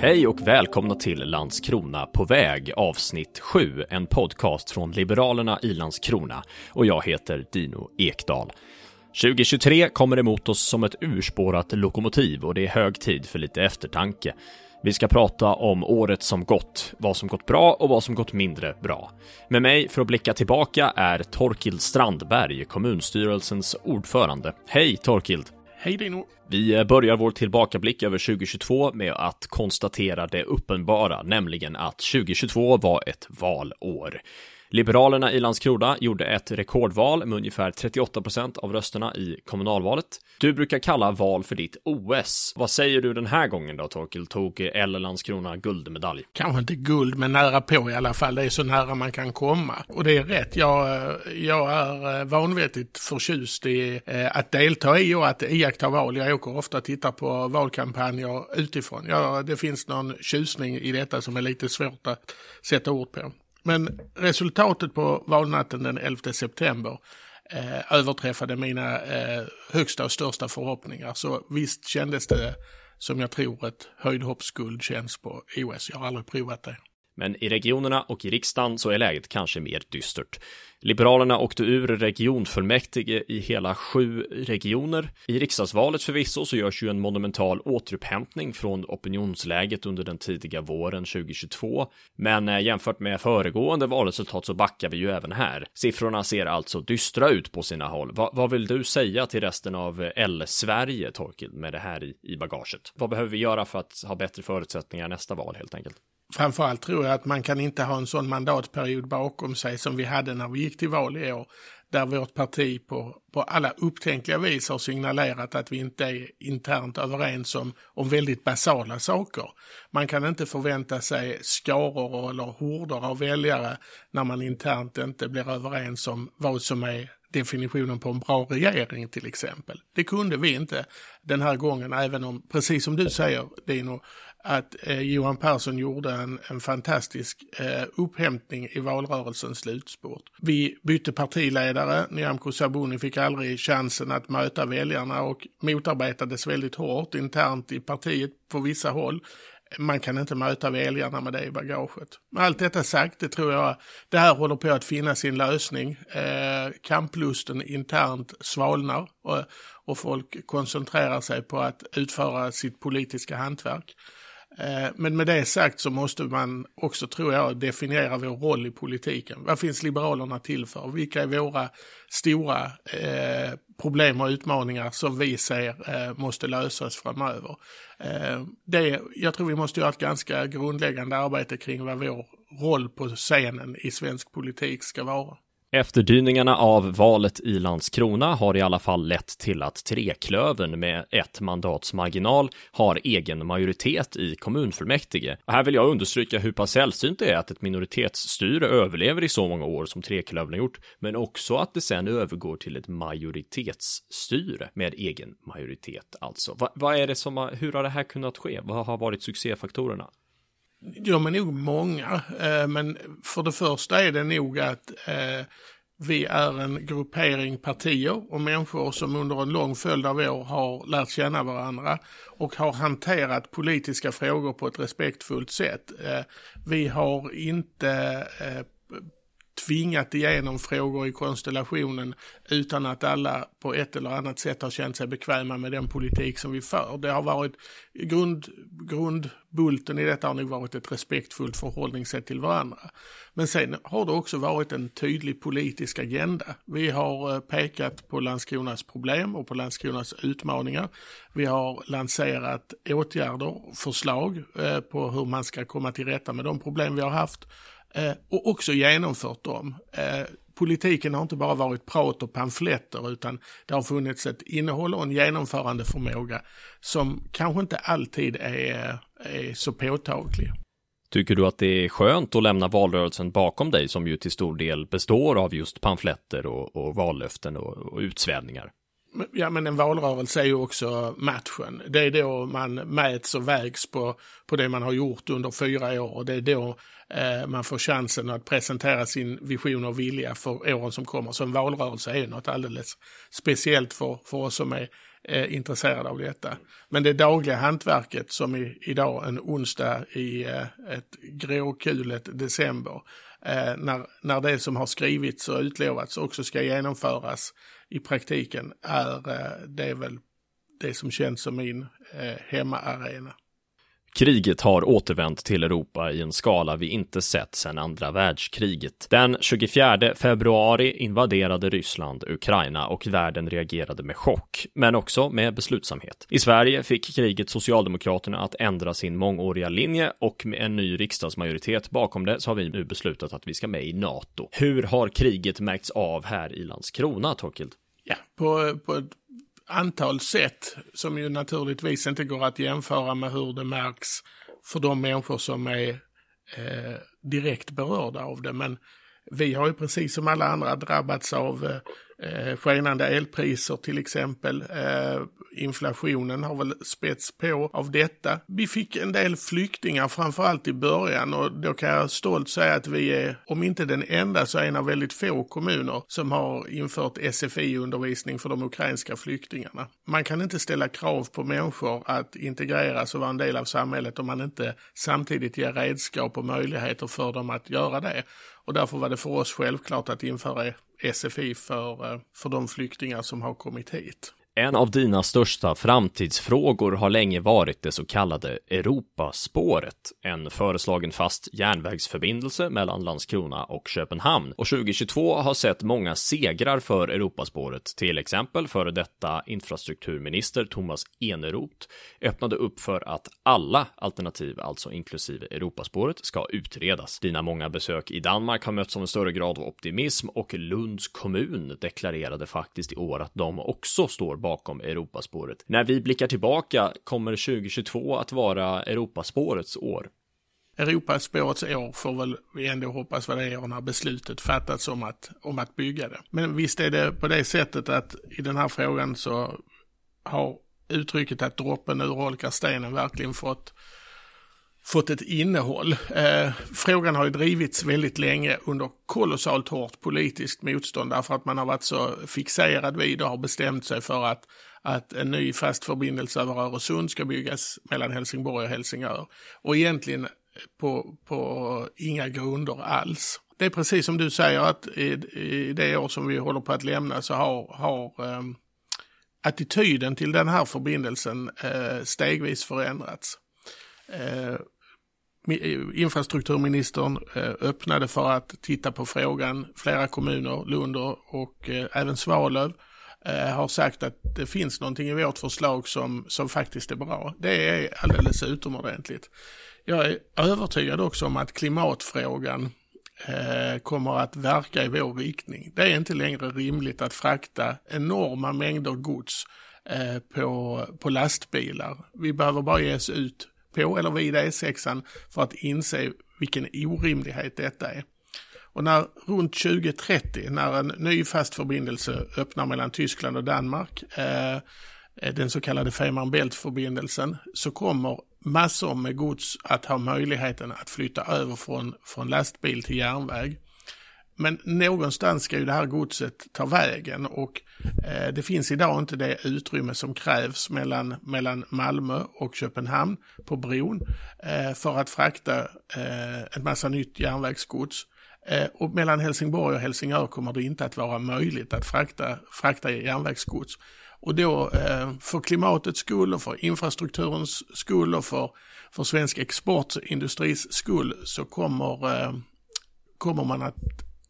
Hej och välkomna till Landskrona på väg avsnitt 7, en podcast från Liberalerna i Landskrona och jag heter Dino Ekdal. 2023 kommer emot oss som ett urspårat lokomotiv och det är hög tid för lite eftertanke. Vi ska prata om året som gått, vad som gått bra och vad som gått mindre bra. Med mig för att blicka tillbaka är Torkild Strandberg, kommunstyrelsens ordförande. Hej Torkild! Hej Dino! Vi eh, börjar vår tillbakablick över 2022 med att konstatera det uppenbara, nämligen att 2022 var ett valår. Liberalerna i Landskrona gjorde ett rekordval med ungefär 38 procent av rösterna i kommunalvalet. Du brukar kalla val för ditt OS. Vad säger du den här gången då, Torkel? Tog eller Landskrona guldmedalj? Kanske inte guld, men nära på i alla fall. Det är så nära man kan komma. Och det är rätt. Jag, jag är eh, vanvettigt förtjust i eh, att delta i och att iaktta val. Jag åker ofta och tittar på valkampanjer utifrån. Ja, det finns någon tjusning i detta som är lite svårt att sätta ord på. Men resultatet på valnatten den 11 september eh, överträffade mina eh, högsta och största förhoppningar. Så visst kändes det som jag tror ett höjdhoppsguld känns på OS. Jag har aldrig provat det. Men i regionerna och i riksdagen så är läget kanske mer dystert. Liberalerna åkte ur regionfullmäktige i hela sju regioner. I riksdagsvalet förvisso så görs ju en monumental återupphämtning från opinionsläget under den tidiga våren 2022. Men eh, jämfört med föregående valresultat så backar vi ju även här. Siffrorna ser alltså dystra ut på sina håll. Va vad vill du säga till resten av eh, L-Sverige, Torkild, med det här i, i bagaget? Vad behöver vi göra för att ha bättre förutsättningar nästa val helt enkelt? Framförallt tror jag att man kan inte ha en sån mandatperiod bakom sig som vi hade när vi gick till val i år. Där vårt parti på, på alla upptänkliga vis har signalerat att vi inte är internt överens om, om väldigt basala saker. Man kan inte förvänta sig skaror eller horder av väljare när man internt inte blir överens om vad som är definitionen på en bra regering till exempel. Det kunde vi inte den här gången, även om, precis som du säger Dino, att eh, Johan Persson gjorde en, en fantastisk eh, upphämtning i valrörelsens slutspurt. Vi bytte partiledare, Nyamko Sabuni fick aldrig chansen att möta väljarna och motarbetades väldigt hårt internt i partiet på vissa håll. Man kan inte möta väljarna med det i bagaget. Med allt detta sagt, det tror jag, det här håller på att finna sin lösning. Eh, kamplusten internt svalnar och, och folk koncentrerar sig på att utföra sitt politiska hantverk. Eh, men med det sagt så måste man också, tror jag, definiera vår roll i politiken. Vad finns Liberalerna till för? Vilka är våra stora eh, problem och utmaningar som vi ser eh, måste lösas framöver? Eh, det, jag tror vi måste göra ett ganska grundläggande arbete kring vad vår roll på scenen i svensk politik ska vara. Efterdyningarna av valet i Landskrona har i alla fall lett till att Treklövern med ett mandats marginal har egen majoritet i kommunfullmäktige. Och här vill jag understryka hur pass sällsynt det är att ett minoritetsstyre överlever i så många år som Treklövern har gjort, men också att det sen övergår till ett majoritetsstyre med egen majoritet alltså. Va, vad är det som har, hur har det här kunnat ske? Vad har varit succéfaktorerna? De är nog många, eh, men för det första är det nog att eh, vi är en gruppering partier och människor som under en lång följd av år har lärt känna varandra och har hanterat politiska frågor på ett respektfullt sätt. Eh, vi har inte tvingat igenom frågor i konstellationen utan att alla på ett eller annat sätt har känt sig bekväma med den politik som vi för. Det har varit grund, grundbulten i detta har nog varit ett respektfullt förhållningssätt till varandra. Men sen har det också varit en tydlig politisk agenda. Vi har eh, pekat på Landskronas problem och på Landskronas utmaningar. Vi har lanserat åtgärder, förslag eh, på hur man ska komma till rätta med de problem vi har haft Eh, och också genomfört dem. Eh, politiken har inte bara varit prat och pamfletter utan det har funnits ett innehåll och en genomförande förmåga som kanske inte alltid är, är så påtaglig. Tycker du att det är skönt att lämna valrörelsen bakom dig som ju till stor del består av just pamfletter och, och vallöften och, och utsvävningar? Ja, men en valrörelse är ju också matchen. Det är då man mäts och vägs på, på det man har gjort under fyra år och det är då eh, man får chansen att presentera sin vision och vilja för åren som kommer. Så en valrörelse är något alldeles speciellt för, för oss som är eh, intresserade av detta. Men det dagliga hantverket som i, idag en onsdag i eh, ett gråkulet december, eh, när, när det som har skrivits och utlovats också ska genomföras i praktiken, är eh, det väl det som känns som min eh, hemmaarena. Kriget har återvänt till Europa i en skala vi inte sett sedan andra världskriget. Den 24 februari invaderade Ryssland Ukraina och världen reagerade med chock, men också med beslutsamhet. I Sverige fick kriget Socialdemokraterna att ändra sin mångåriga linje och med en ny riksdagsmajoritet bakom det så har vi nu beslutat att vi ska med i NATO. Hur har kriget märkts av här i Landskrona, Torkild? Ja, på, på antal sätt som ju naturligtvis inte går att jämföra med hur det märks för de människor som är eh, direkt berörda av det. Men vi har ju precis som alla andra drabbats av eh, eh, skenande elpriser till exempel. Eh, inflationen har väl spets på av detta. Vi fick en del flyktingar framförallt i början och då kan jag stolt säga att vi är, om inte den enda, så en av väldigt få kommuner som har infört SFI-undervisning för de ukrainska flyktingarna. Man kan inte ställa krav på människor att integreras och vara en del av samhället om man inte samtidigt ger redskap och möjligheter för dem att göra det. Och därför var det för oss självklart att införa SFI för, eh, för de flyktingar som har kommit hit. En av dina största framtidsfrågor har länge varit det så kallade Europaspåret, en föreslagen fast järnvägsförbindelse mellan Landskrona och Köpenhamn. Och 2022 har sett många segrar för Europaspåret, till exempel före detta infrastrukturminister Thomas Eneroth öppnade upp för att alla alternativ, alltså inklusive Europaspåret, ska utredas. Dina många besök i Danmark har mötts av en större grad av optimism och Lunds kommun deklarerade faktiskt i år att de också står bakom bakom Europaspåret. När vi blickar tillbaka kommer 2022 att vara Europaspårets år. Europaspårets år får väl vi ändå hoppas vara det år när beslutet fattats om att, om att bygga det. Men visst är det på det sättet att i den här frågan så har uttrycket att droppen urholkar stenen verkligen fått fått ett innehåll. Eh, frågan har ju drivits väldigt länge under kolossalt hårt politiskt motstånd därför att man har varit så fixerad vid och har bestämt sig för att, att en ny fast förbindelse över Öresund ska byggas mellan Helsingborg och Helsingör. Och egentligen på, på inga grunder alls. Det är precis som du säger att i, i det år som vi håller på att lämna så har, har eh, attityden till den här förbindelsen eh, stegvis förändrats. Eh, Eh, infrastrukturministern eh, öppnade för att titta på frågan. Flera kommuner, Lund och eh, även Svalöv, har sagt att det finns någonting i vårt förslag som, som faktiskt är bra. Det är alldeles utomordentligt. Jag är övertygad också om att klimatfrågan kommer att verka i vår riktning. Det är inte längre rimligt att frakta enorma mängder gods på, på lastbilar. Vi behöver bara ge oss ut på eller vid E6an för att inse vilken orimlighet detta är. Och när runt 2030, när en ny fast förbindelse öppnar mellan Tyskland och Danmark, eh, eh, den så kallade Fehmarn Bält-förbindelsen, så kommer massor med gods att ha möjligheten att flytta över från, från lastbil till järnväg. Men någonstans ska ju det här godset ta vägen och eh, det finns idag inte det utrymme som krävs mellan, mellan Malmö och Köpenhamn på bron eh, för att frakta eh, en massa nytt järnvägsgods. Eh, och mellan Helsingborg och Helsingör kommer det inte att vara möjligt att frakta, frakta järnvägsgods. Och då eh, för klimatets skull och för infrastrukturens skull och för, för svensk exportindustris skull så kommer, eh, kommer man att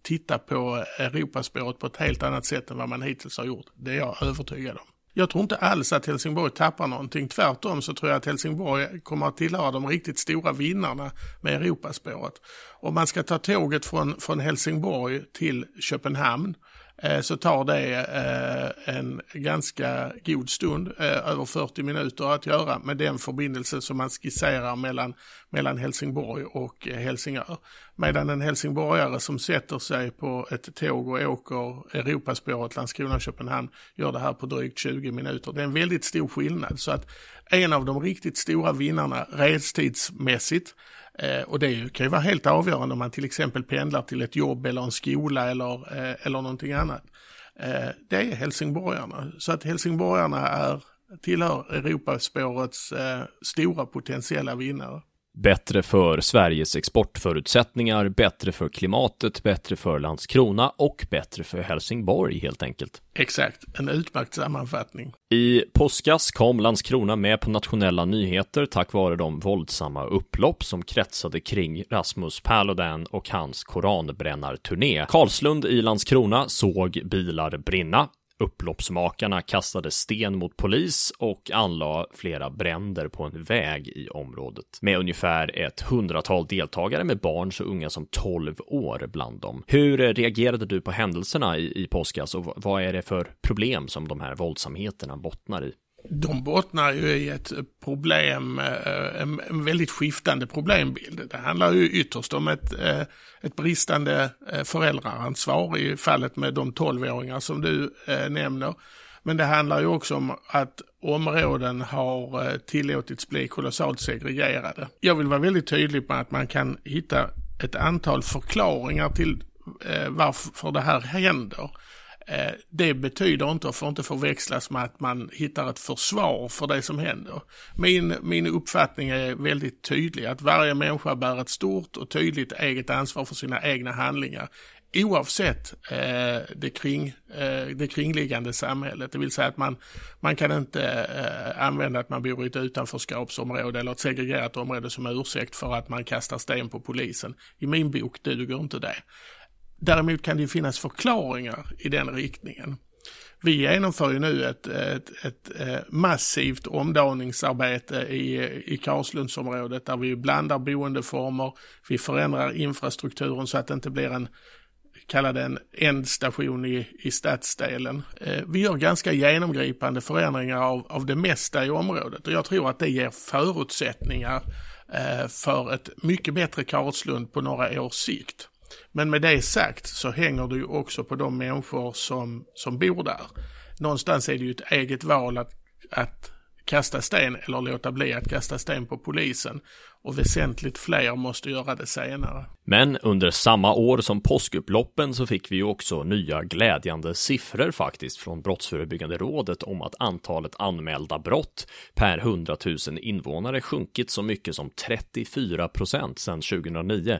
titta på Europaspåret på ett helt annat sätt än vad man hittills har gjort. Det är jag övertygad om. Jag tror inte alls att Helsingborg tappar någonting. Tvärtom så tror jag att Helsingborg kommer att tillhöra de riktigt stora vinnarna med Europaspåret. Om man ska ta tåget från, från Helsingborg till Köpenhamn Eh, Eh, så tar det eh, en ganska god stund, eh, över 40 minuter att göra med den förbindelse som man skisserar mellan, mellan Helsingborg och Helsingör. Medan en helsingborgare som sätter sig på ett tåg och åker Europaspåret Landskrona-Köpenhamn gör det här på drygt 20 minuter. Det är en väldigt stor skillnad så att en av de riktigt stora vinnarna restidsmässigt Eh, och det kan ju vara helt avgörande om man till exempel pendlar till ett jobb eller en skola eller, eh, eller någonting annat. Eh, det är helsingborgarna. Så att helsingborgarna är, tillhör Europaspårets stora potentiella vinnare. Bättre för Sveriges exportförutsättningar, bättre för klimatet, bättre för Landskrona och bättre för Helsingborg helt enkelt. Exakt, en utmärkt sammanfattning. I påskas kom Landskrona med på nationella nyheter tack vare de våldsamma upplopp som kretsade kring Rasmus Paludan och hans koranbrännarturné. Karlslund i Landskrona såg bilar brinna. Upploppsmakarna kastade sten mot polis och anlade flera bränder på en väg i området med ungefär ett hundratal deltagare med barn så unga som 12 år bland dem. Hur reagerade du på händelserna i, i påskas och vad är det för problem som de här våldsamheterna bottnar i? De bottnar ju i ett problem, eh, en väldigt skiftande problembild. Det handlar ju ytterst om ett, eh, ett bristande eh, föräldraansvar i fallet med de tolvåringar som du nämner. Men det handlar ju också om att områden har tillåtits bli kolossalt segregerade. Jag vill vara väldigt tydlig med att man kan hitta ett antal förklaringar till varför det här händer. Eh, det betyder inte och får inte förväxlas med att man hittar ett försvar för det som händer. Min, min uppfattning är väldigt tydlig, att varje människa bär ett stort och tydligt eget ansvar för sina egna handlingar oavsett eh, det, kring, eh, det kringliggande samhället. Det vill säga att man, man kan inte eh, använda att man bor i ett utanförskapsområde eller ett segregerat område som ursäkt för att man kastar sten på polisen. I min bok duger inte det. Däremot kan det ju finnas förklaringar i den riktningen. Vi genomför ju nu ett, ett, ett, ett massivt omdaningsarbete i, i Karlslundsområdet där vi blandar boendeformer, vi förändrar infrastrukturen så att det inte blir en kalla det en ändstation i, i stadsdelen. Eh, vi gör ganska genomgripande förändringar av, av det mesta i området och jag tror att det ger förutsättningar eh, för ett mycket bättre Karlslund på några års sikt. Men med det sagt så hänger det ju också på de människor som, som bor där. Någonstans är det ju ett eget val att, att kasta sten eller låta bli att kasta sten på polisen. Och väsentligt fler måste göra det senare. Men under samma år som påskupploppen så fick vi ju också nya glädjande siffror faktiskt från Brottsförebyggande rådet om att antalet anmälda brott per 100 000 invånare sjunkit så mycket som 34 procent sedan 2009.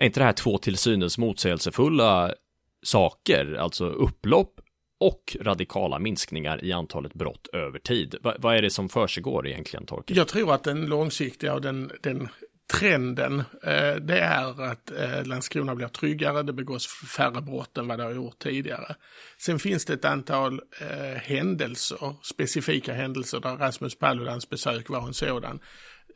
Är inte det här två till synes motsägelsefulla saker, alltså upplopp och radikala minskningar i antalet brott över tid. Va vad är det som försiggår egentligen, Torkel? Jag tror att den långsiktiga och den, den trenden, eh, det är att eh, Landskrona blir tryggare, det begås färre brott än vad det har gjort tidigare. Sen finns det ett antal eh, händelser, specifika händelser där Rasmus Paludans besök var en sådan,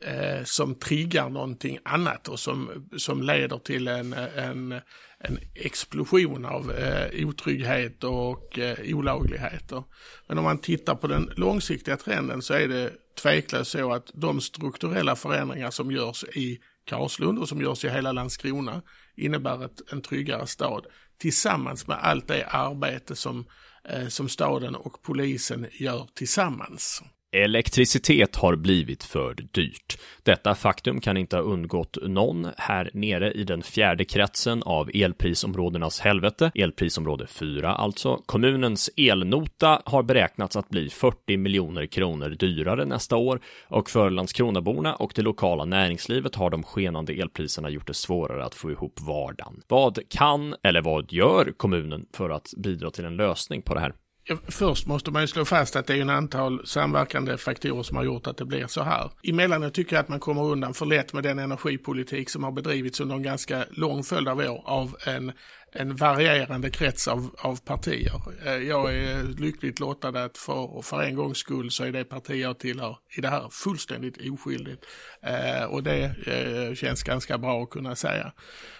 eh, som triggar någonting annat och som, som leder till en, en, en explosion av eh, otrygghet och eh, olagligheter. Men om man tittar på den långsiktiga trenden så är det tveklöst så att de strukturella förändringar som görs i Karlslund och som görs i hela Landskrona innebär ett, en tryggare stad tillsammans med allt det arbete som, eh, som staden och polisen gör tillsammans. Elektricitet har blivit för dyrt. Detta faktum kan inte ha undgått någon här nere i den fjärde kretsen av elprisområdenas helvete, elprisområde 4 alltså. Kommunens elnota har beräknats att bli 40 miljoner kronor dyrare nästa år och för Landskronaborna och det lokala näringslivet har de skenande elpriserna gjort det svårare att få ihop vardagen. Vad kan eller vad gör kommunen för att bidra till en lösning på det här? Först måste man ju slå fast att det är en antal samverkande faktorer som har gjort att det blir så här. Emellanåt tycker jag att man kommer undan för lätt med den energipolitik som har bedrivits under en ganska lång följd av år av en, en varierande krets av, av partier. Eh, jag är lyckligt lottad att för, för en gångs skull så är det parti jag tillhör i det här fullständigt oskyldigt. Eh, och det eh, känns ganska bra att kunna säga.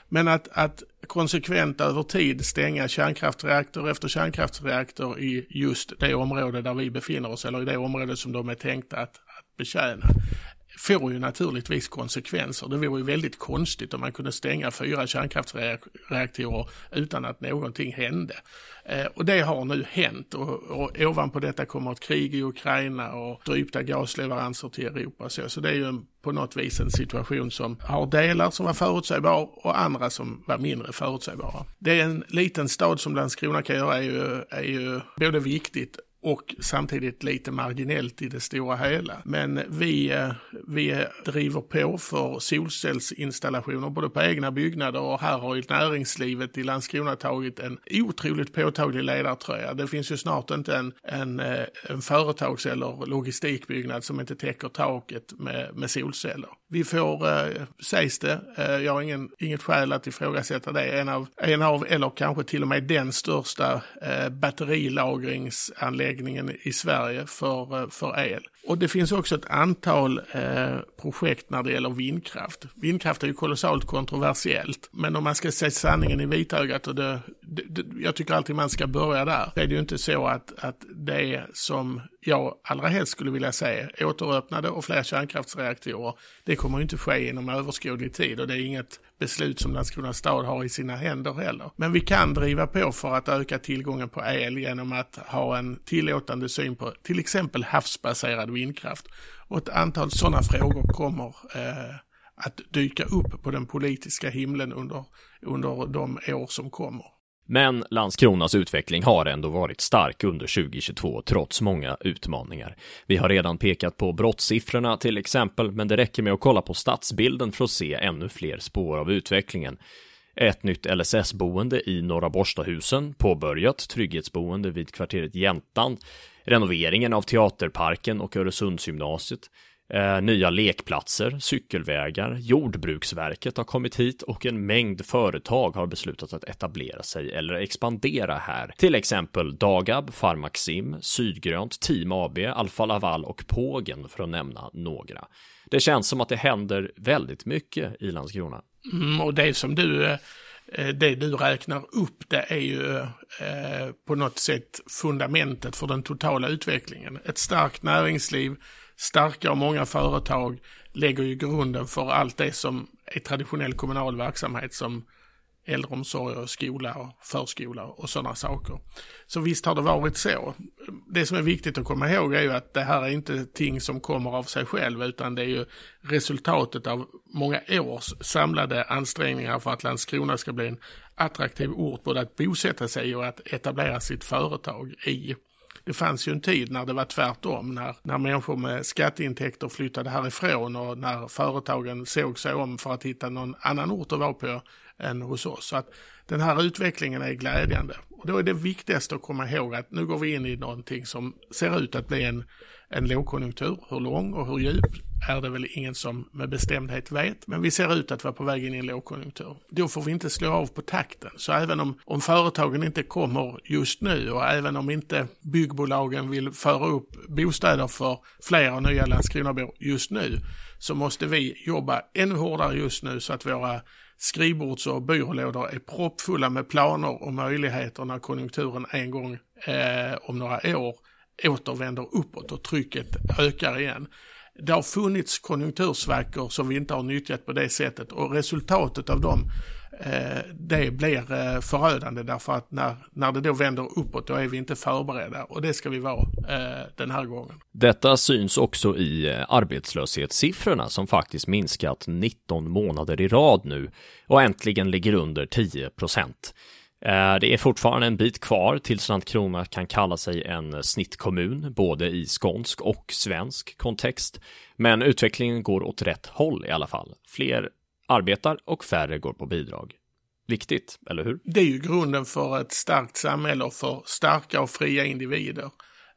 Men att, att konsekvent över tid stänga kärnkraftsreaktor efter kärnkraftsreaktor i just det område där vi befinner oss eller i det område som de är tänkta att, att betjäna får ju naturligtvis konsekvenser. Det vore ju väldigt konstigt om man kunde stänga fyra kärnkraftsreaktorer utan att någonting hände. Eh, och det har nu hänt och, och ovanpå detta kommer ett krig i Ukraina och drypta gasleveranser till Europa. Så, så det är ju en, på något vis en situation som har delar som var förutsägbar och andra som var mindre förutsägbara. Det är en liten stad som Landskrona kan göra är ju, är ju både viktigt och samtidigt lite marginellt i det stora hela. Men vi, eh, vi driver på för solcellsinstallationer både på egna byggnader och här har ju näringslivet i Landskrona tagit en otroligt påtaglig ledartröja. Det finns ju snart inte en, en, eh, en företags eller logistikbyggnad som inte täcker taket med, med solceller. Vi får, eh, sägs det, eh, jag har ingen, inget skäl att ifrågasätta det, en av, en av eller kanske till och med den största eh, batterilagringsanläggningen i Sverige för, eh, för el. Och det finns också ett antal eh, projekt när det gäller vindkraft. Vindkraft är ju kolossalt kontroversiellt, men om man ska se sanningen i vitögat och det, det, jag tycker alltid man ska börja där, Det är ju inte så att, att det som jag allra helst skulle vilja se, återöppnade och fler kärnkraftsreaktorer, det kommer ju inte ske inom överskådlig tid och det är inget beslut som Landskrona stad har i sina händer heller. Men vi kan driva på för att öka tillgången på el genom att ha en tillåtande syn på till exempel havsbaserad vindkraft. Och ett antal sådana frågor kommer eh, att dyka upp på den politiska himlen under, under de år som kommer. Men Landskronas utveckling har ändå varit stark under 2022 trots många utmaningar. Vi har redan pekat på brottssiffrorna till exempel, men det räcker med att kolla på stadsbilden för att se ännu fler spår av utvecklingen. Ett nytt LSS-boende i Norra Borstahusen, påbörjat trygghetsboende vid kvarteret Jäntan, renoveringen av Teaterparken och Öresundsgymnasiet, Eh, nya lekplatser, cykelvägar, Jordbruksverket har kommit hit och en mängd företag har beslutat att etablera sig eller expandera här. Till exempel Dagab, Pharmaxim, Sydgrönt, Team AB, Alfa Laval och Pågen för att nämna några. Det känns som att det händer väldigt mycket i Landskrona. Mm, och det som du eh, det du räknar upp det är ju eh, på något sätt fundamentet för den totala utvecklingen. Ett starkt näringsliv starka och många företag lägger ju grunden för allt det som är traditionell kommunal verksamhet som äldreomsorg och skola och förskola och sådana saker. Så visst har det varit så. Det som är viktigt att komma ihåg är ju att det här är inte ting som kommer av sig själv utan det är ju resultatet av många års samlade ansträngningar för att Landskrona ska bli en attraktiv ort både att bosätta sig och att etablera sitt företag i. Det fanns ju en tid när det var tvärtom, när, när människor med skatteintäkter flyttade härifrån och när företagen såg sig om för att hitta någon annan ort att vara på än hos oss. Så att den här utvecklingen är glädjande. Och då är det viktigaste att komma ihåg att nu går vi in i någonting som ser ut att bli en, en lågkonjunktur. Hur lång och hur djup är det väl ingen som med bestämdhet vet. Men vi ser ut att vara på väg in i en lågkonjunktur. Då får vi inte slå av på takten. Så även om, om företagen inte kommer just nu och även om inte byggbolagen vill föra upp bostäder för fler och nya Landskronabor just nu så måste vi jobba ännu hårdare just nu så att våra skrivbords och byrålådor är proppfulla med planer och möjligheter när konjunkturen en gång eh, om några år återvänder uppåt och trycket ökar igen. Det har funnits konjunktursvackor som vi inte har nyttjat på det sättet och resultatet av dem Eh, det blir eh, förödande därför att när, när det då vänder uppåt då är vi inte förberedda och det ska vi vara eh, den här gången. Detta syns också i arbetslöshetssiffrorna som faktiskt minskat 19 månader i rad nu och äntligen ligger under 10 procent. Det är fortfarande en bit kvar tills Landskrona kan kalla sig en snittkommun, både i skånsk och svensk kontext. Men utvecklingen går åt rätt håll i alla fall. Fler arbetar och färre går på bidrag. Viktigt, eller hur? Det är ju grunden för ett starkt samhälle och för starka och fria individer.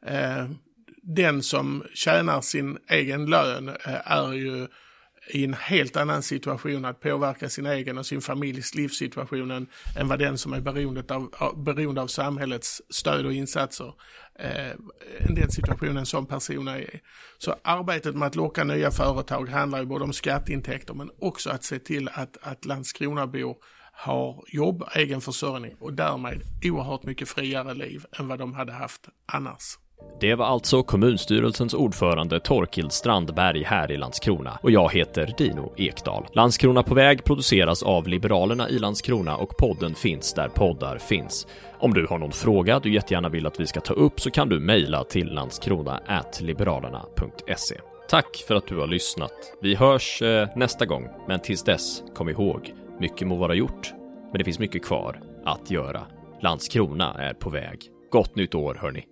Eh, den som tjänar sin egen lön eh, är ju i en helt annan situation att påverka sin egen och sin familjs livssituation än, än vad den som är beroende av, beroende av samhällets stöd och insatser eh, än den situationen som personer är i. Så arbetet med att locka nya företag handlar ju både om skatteintäkter men också att se till att, att Landskronabor har jobb, egen försörjning och därmed oerhört mycket friare liv än vad de hade haft annars. Det var alltså kommunstyrelsens ordförande Torkild Strandberg här i Landskrona och jag heter Dino Ekdal. Landskrona på väg produceras av Liberalerna i Landskrona och podden finns där poddar finns. Om du har någon fråga du jättegärna vill att vi ska ta upp så kan du mejla till landskrona.liberalerna.se. Tack för att du har lyssnat. Vi hörs eh, nästa gång, men tills dess, kom ihåg, mycket må vara gjort, men det finns mycket kvar att göra. Landskrona är på väg. Gott nytt år hörni!